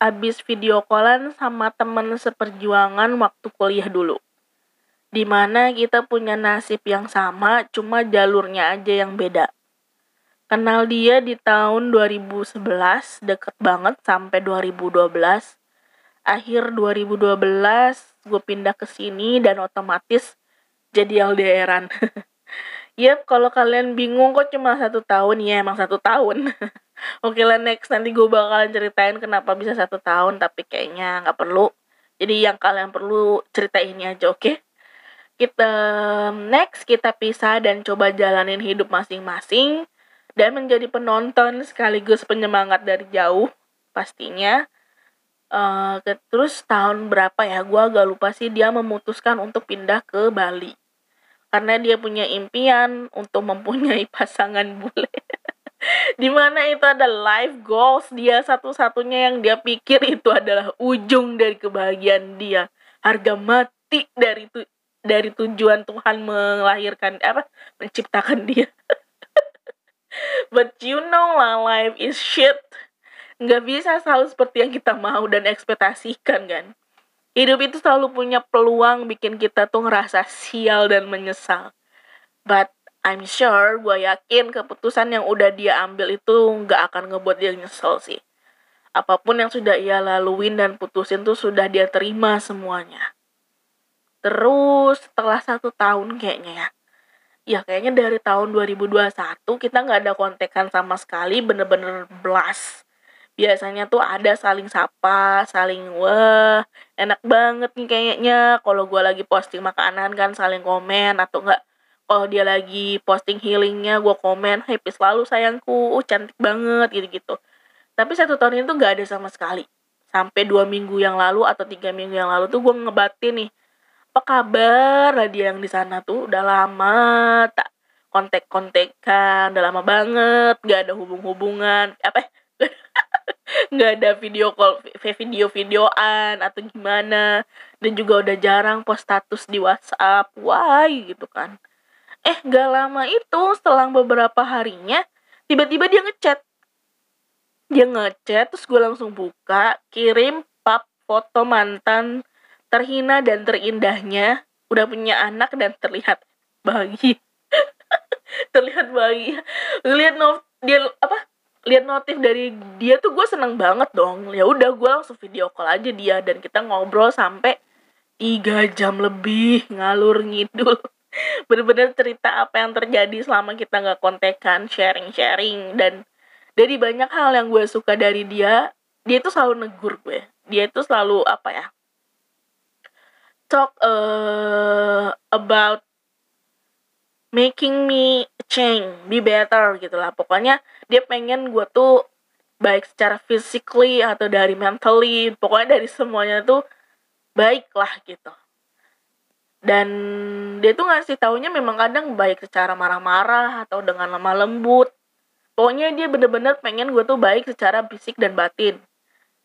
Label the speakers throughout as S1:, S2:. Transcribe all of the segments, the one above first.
S1: abis video callan sama temen seperjuangan waktu kuliah dulu. Di mana kita punya nasib yang sama, cuma jalurnya aja yang beda. Kenal dia di tahun 2011, deket banget sampai 2012. Akhir 2012, gue pindah ke sini dan otomatis jadi LDRan. Yap, kalau kalian bingung kok cuma satu tahun, ya emang satu tahun. Oke lah next, nanti gue bakalan ceritain kenapa bisa satu tahun, tapi kayaknya nggak perlu. Jadi yang kalian perlu cerita ini aja, oke? Okay? Kita next kita pisah dan coba jalanin hidup masing-masing dan menjadi penonton sekaligus penyemangat dari jauh pastinya uh, terus tahun berapa ya gue agak lupa sih dia memutuskan untuk pindah ke Bali karena dia punya impian untuk mempunyai pasangan bule di mana itu ada life goals dia satu-satunya yang dia pikir itu adalah ujung dari kebahagiaan dia harga mati dari tu dari tujuan Tuhan melahirkan apa menciptakan dia But you know lah, life is shit. Nggak bisa selalu seperti yang kita mau dan ekspektasikan kan. Hidup itu selalu punya peluang bikin kita tuh ngerasa sial dan menyesal. But I'm sure, gue yakin keputusan yang udah dia ambil itu nggak akan ngebuat dia nyesel sih. Apa pun yang sudah ia laluin dan putusin tuh sudah dia terima semuanya. Terus setelah satu tahun kayaknya ya, ya kayaknya dari tahun 2021 kita nggak ada kontekan sama sekali bener-bener blast biasanya tuh ada saling sapa saling wah enak banget nih kayaknya kalau gue lagi posting makanan kan saling komen atau enggak kalau dia lagi posting healingnya gue komen happy selalu sayangku uh, cantik banget gitu gitu tapi satu tahun ini tuh nggak ada sama sekali. Sampai dua minggu yang lalu atau tiga minggu yang lalu tuh gue ngebatin nih apa kabar lah dia yang di sana tuh? Udah lama tak kontek-kontekan udah lama banget gak ada hubung-hubungan. Apa nggak ada video call video videoan atau gimana. Dan juga udah jarang post status di WhatsApp. Why? Gitu kan eh gak lama itu setelah beberapa harinya tiba-tiba dia ngechat. Dia ngechat terus gue langsung buka kirim pap foto mantan terhina dan terindahnya udah punya anak dan terlihat bahagia. Terlihat bahagia. Lihat not dia apa lihat notif dari dia tuh gue seneng banget dong. Ya udah gue langsung video call aja dia dan kita ngobrol sampai tiga jam lebih ngalur ngidul bener-bener cerita apa yang terjadi selama kita nggak kontekan sharing-sharing dan dari banyak hal yang gue suka dari dia dia itu selalu negur gue dia itu selalu apa ya talk uh, about making me change, be better gitu lah. Pokoknya dia pengen gue tuh baik secara physically atau dari mentally, pokoknya dari semuanya tuh baik lah gitu. Dan dia tuh ngasih taunya memang kadang baik secara marah-marah atau dengan lemah lembut. Pokoknya dia bener-bener pengen gue tuh baik secara fisik dan batin.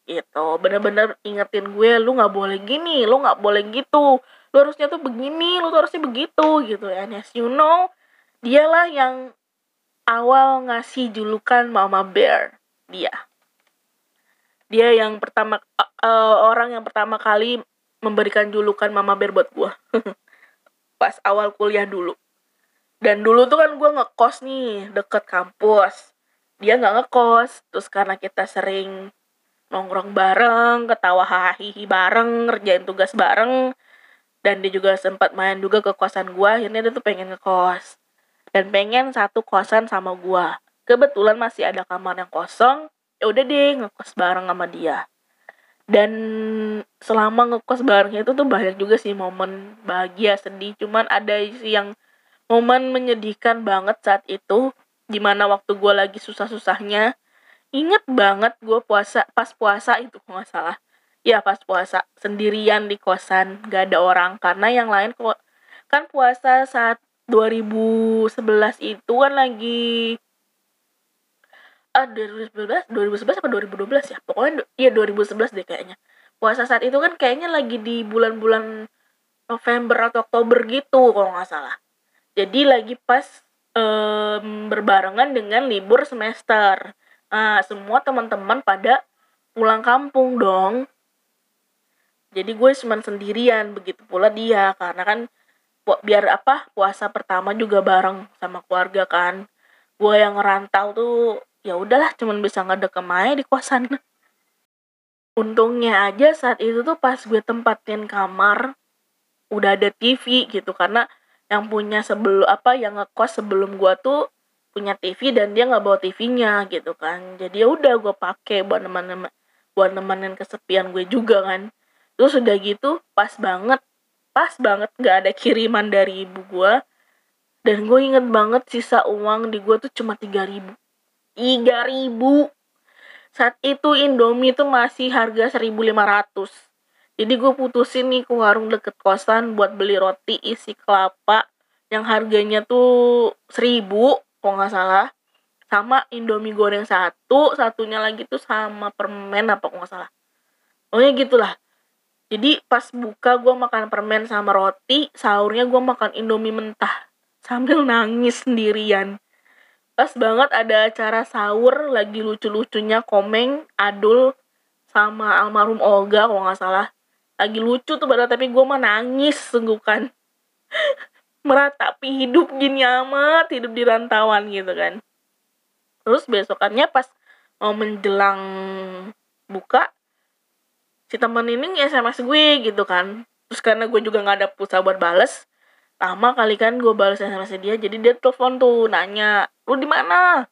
S1: Gitu. Bener-bener ingetin gue lu nggak boleh gini lu nggak boleh gitu. Lu harusnya tuh begini lu tuh harusnya begitu gitu. And as you know dialah yang awal ngasih julukan mama bear dia. Dia yang pertama uh, orang yang pertama kali memberikan julukan mama bear buat gue pas awal kuliah dulu dan dulu tuh kan gue ngekos nih deket kampus dia nggak ngekos terus karena kita sering nongkrong bareng, ketawa hahihi bareng, ngerjain tugas bareng. Dan dia juga sempat main juga ke kosan gua, akhirnya dia tuh pengen ngekos. Dan pengen satu kosan sama gua. Kebetulan masih ada kamar yang kosong, ya udah deh ngekos bareng sama dia. Dan selama ngekos bareng itu tuh banyak juga sih momen bahagia, sedih. Cuman ada sih yang momen menyedihkan banget saat itu. Di mana waktu gue lagi susah-susahnya, inget banget gue puasa pas puasa itu nggak salah ya pas puasa sendirian di kosan gak ada orang karena yang lain kan puasa saat 2011 itu kan lagi ah 2011 2011 apa 2012 ya? Pokoknya iya 2011 deh kayaknya. Puasa saat itu kan kayaknya lagi di bulan-bulan November atau Oktober gitu kalau nggak salah. Jadi lagi pas um, berbarengan dengan libur semester. Nah semua teman-teman pada pulang kampung dong. Jadi gue cuma sendirian begitu pula dia. Karena kan biar apa puasa pertama juga bareng sama keluarga kan. Gue yang ngerantau tuh ya udahlah cuman bisa ngedekem aja di kosan. Untungnya aja saat itu tuh pas gue tempatin kamar udah ada TV gitu. Karena yang punya sebelum apa yang ngekos sebelum gue tuh punya TV dan dia nggak bawa TV-nya gitu kan. Jadi ya udah gue pakai buat nemenin buat nemenin kesepian gue juga kan. Terus udah gitu pas banget pas banget nggak ada kiriman dari ibu gue dan gue inget banget sisa uang di gue tuh cuma tiga ribu tiga ribu. Saat itu Indomie itu masih harga 1500 jadi gue putusin nih ke warung deket kosan buat beli roti isi kelapa yang harganya tuh seribu kalau nggak salah. Sama Indomie goreng satu satunya lagi tuh sama permen apa kalau nggak salah. Pokoknya gitulah. Jadi pas buka gue makan permen sama roti sahurnya gue makan Indomie mentah. Sambil nangis sendirian pas banget ada acara sahur lagi lucu-lucunya komeng adul sama almarhum Olga kalau nggak salah. Lagi lucu tuh padahal tapi gue mah nangis sungguh meratapi hidup gini amat hidup di rantauan gitu kan. Terus besokannya pas mau menjelang buka si temen ini sms gue gitu kan. Terus karena gue juga nggak ada pulsa buat bales lama kali kan gue balas sms dia jadi dia telepon tuh nanya lu di mana?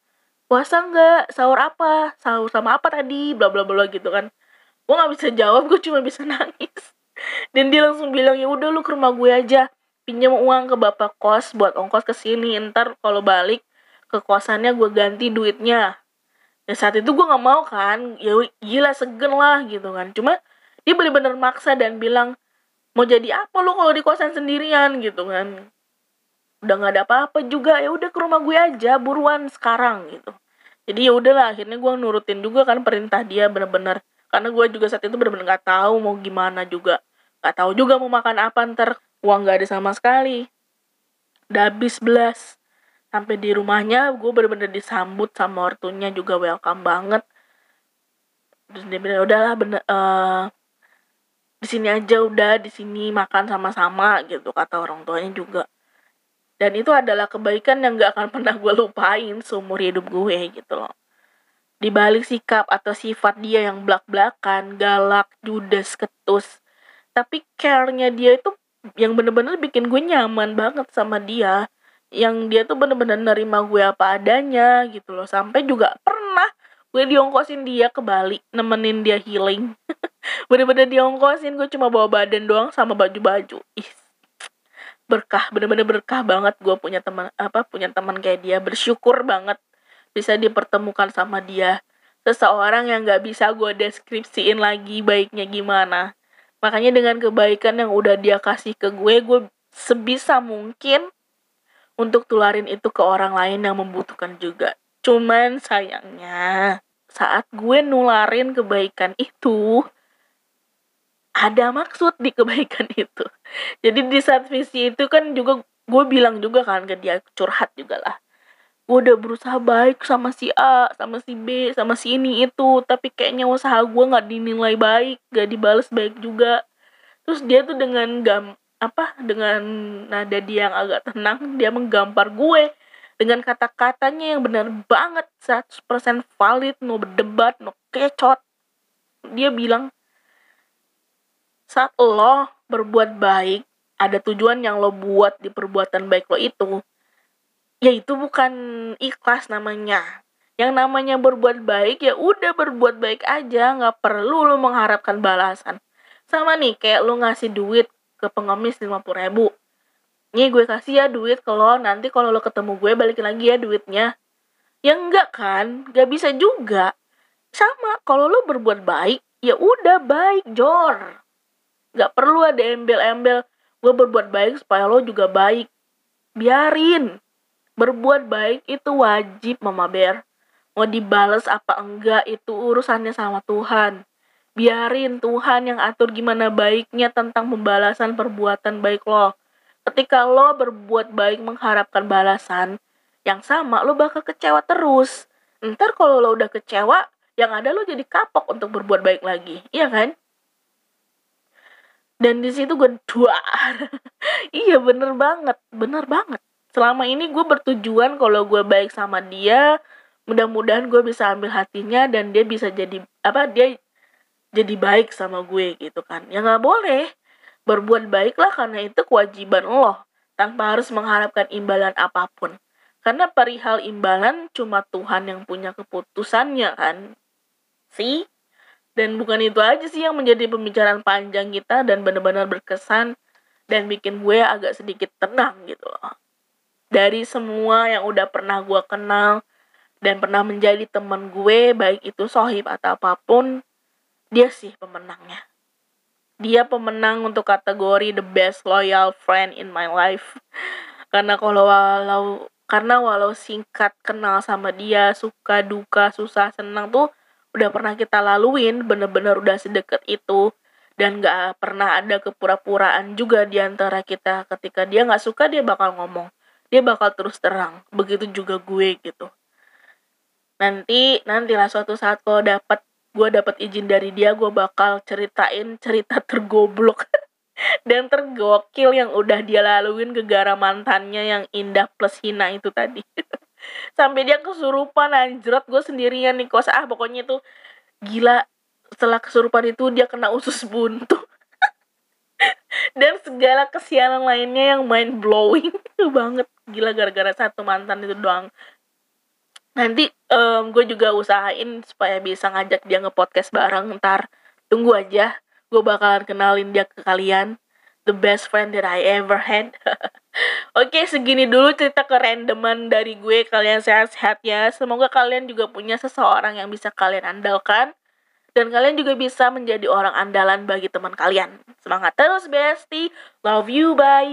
S1: Puasa nggak? Sahur apa? Sahur sama apa tadi? Bla bla bla gitu kan. Gue nggak bisa jawab gue cuma bisa nangis. Dan dia langsung bilang ya udah lu ke rumah gue aja. Pinjam uang ke bapak kos buat ongkos ke sini. Ntar kalau balik ke kosannya gue ganti duitnya. Dan saat itu gue nggak mau kan. Ya gila segen lah gitu kan. Cuma dia bener-bener maksa dan bilang mau jadi apa lu kalau di kosan sendirian? gitu kan udah nggak ada apa-apa juga ya udah ke rumah gue aja buruan sekarang gitu. Jadi ya udahlah akhirnya gue nurutin juga kan perintah dia bener-bener. Karena gue juga saat itu bener-bener nggak tahu mau gimana juga. Nggak tahu juga mau makan apa ntar uang nggak ada sama sekali. Udah habis belas. Sampai di rumahnya gue bener-bener disambut sama ortunya juga welcome banget. Terus dia bilang udahlah bener uh, di sini aja udah di sini makan sama-sama gitu kata orang tuanya juga dan itu adalah kebaikan yang gak akan pernah gue lupain seumur hidup gue gitu loh. Di balik sikap atau sifat dia yang belak-belakan galak judes ketus tapi care-nya dia itu yang bener-bener bikin gue nyaman banget sama dia. Yang dia tuh bener-bener nerima gue apa adanya gitu loh. Sampai juga pernah gue diongkosin dia ke Bali nemenin dia healing. Bener-bener diongkosin gue cuma bawa badan doang sama baju-baju. Ih berkah bener-bener berkah banget gue punya teman apa punya teman kayak dia. Bersyukur banget bisa dipertemukan sama dia. Seseorang yang nggak bisa gue deskripsiin lagi baiknya gimana. Makanya dengan kebaikan yang udah dia kasih ke gue gue sebisa mungkin untuk tularin itu ke orang lain yang membutuhkan juga. Cuman sayangnya saat gue nularin kebaikan itu ada maksud di kebaikan itu. Jadi di saat visi itu kan juga gue bilang juga kan ke dia curhat juga lah. Gue udah berusaha baik sama si A, sama si B, sama si ini itu, tapi kayaknya usaha gue nggak dinilai baik, gak dibales baik juga. Terus dia tuh dengan gam apa dengan nada dia yang agak tenang, dia menggampar gue dengan kata-katanya yang benar banget 100% valid no berdebat no kecot dia bilang saat lo berbuat baik ada tujuan yang lo buat di perbuatan baik lo itu ya itu bukan ikhlas namanya. Yang namanya berbuat baik ya udah berbuat baik aja nggak perlu lo mengharapkan balasan. Sama nih kayak lo ngasih duit ke pengemis 50 ribu. Nih gue kasih ya duit kalau nanti kalau lo ketemu gue balikin lagi ya duitnya. Ya enggak kan? Gak bisa juga. Sama kalau lo berbuat baik ya udah baik Jor nggak perlu ada embel-embel. Gue berbuat baik supaya lo juga baik. Biarin. Berbuat baik itu wajib mama bear. Mau dibales apa enggak itu urusannya sama Tuhan. Biarin Tuhan yang atur gimana baiknya tentang pembalasan perbuatan baik lo. Ketika lo berbuat baik mengharapkan balasan yang sama lo bakal kecewa terus. Ntar kalau lo udah kecewa yang ada lo jadi kapok untuk berbuat baik lagi. Iya kan dan di situ gue duar. Iya bener banget bener banget. Selama ini gue bertujuan kalau gue baik sama dia mudah-mudahan gue bisa ambil hatinya dan dia bisa jadi apa dia jadi baik sama gue gitu kan. Ya nggak boleh. Berbuat baiklah karena itu kewajiban lo tanpa harus mengharapkan imbalan apa pun. Karena perihal imbalan cuma Tuhan yang punya keputusannya kan. Sih dan bukan itu aja sih yang menjadi pembicaraan panjang kita dan benar-benar berkesan dan bikin gue agak sedikit tenang gitu loh. Dari semua yang udah pernah gue kenal dan pernah menjadi teman gue, baik itu sohib atau apa pun, dia sih pemenangnya. Dia pemenang untuk kategori the best loyal friend in my life. Karena kalau walau karena walau singkat kenal sama dia, suka, duka, susah, senang tuh udah pernah kita laluin bener-bener udah sedekat itu dan gak pernah ada kepura-puraan juga di antara kita. Ketika dia gak suka dia bakal ngomong. Dia bakal terus terang. Begitu juga gue gitu. Nanti nantilah suatu saat kalau dapat gue dapat izin dari dia gue bakal ceritain cerita tergoblok dan tergokil yang udah dia laluin ke gara mantannya yang indah plus hina itu tadi sampai dia kesurupan anjrot gue sendirian nih kos. Ah pokoknya itu gila. Setelah kesurupan itu dia kena usus buntu. Dan segala kesianan lainnya yang mind blowing banget. Gila gara-gara satu mantan itu doang. Nanti um, gue juga usahain supaya bisa ngajak dia nge-podcast bareng. Ntar tunggu aja. Gue bakalan kenalin dia ke kalian. The best friend that I ever had. Oke, segini dulu cerita kerandoman dari gue. Kalian sehat-sehat ya. Semoga kalian juga punya seseorang yang bisa kalian andalkan. Dan kalian juga bisa menjadi orang andalan bagi teman kalian. Semangat terus, bestie. Love you, bye.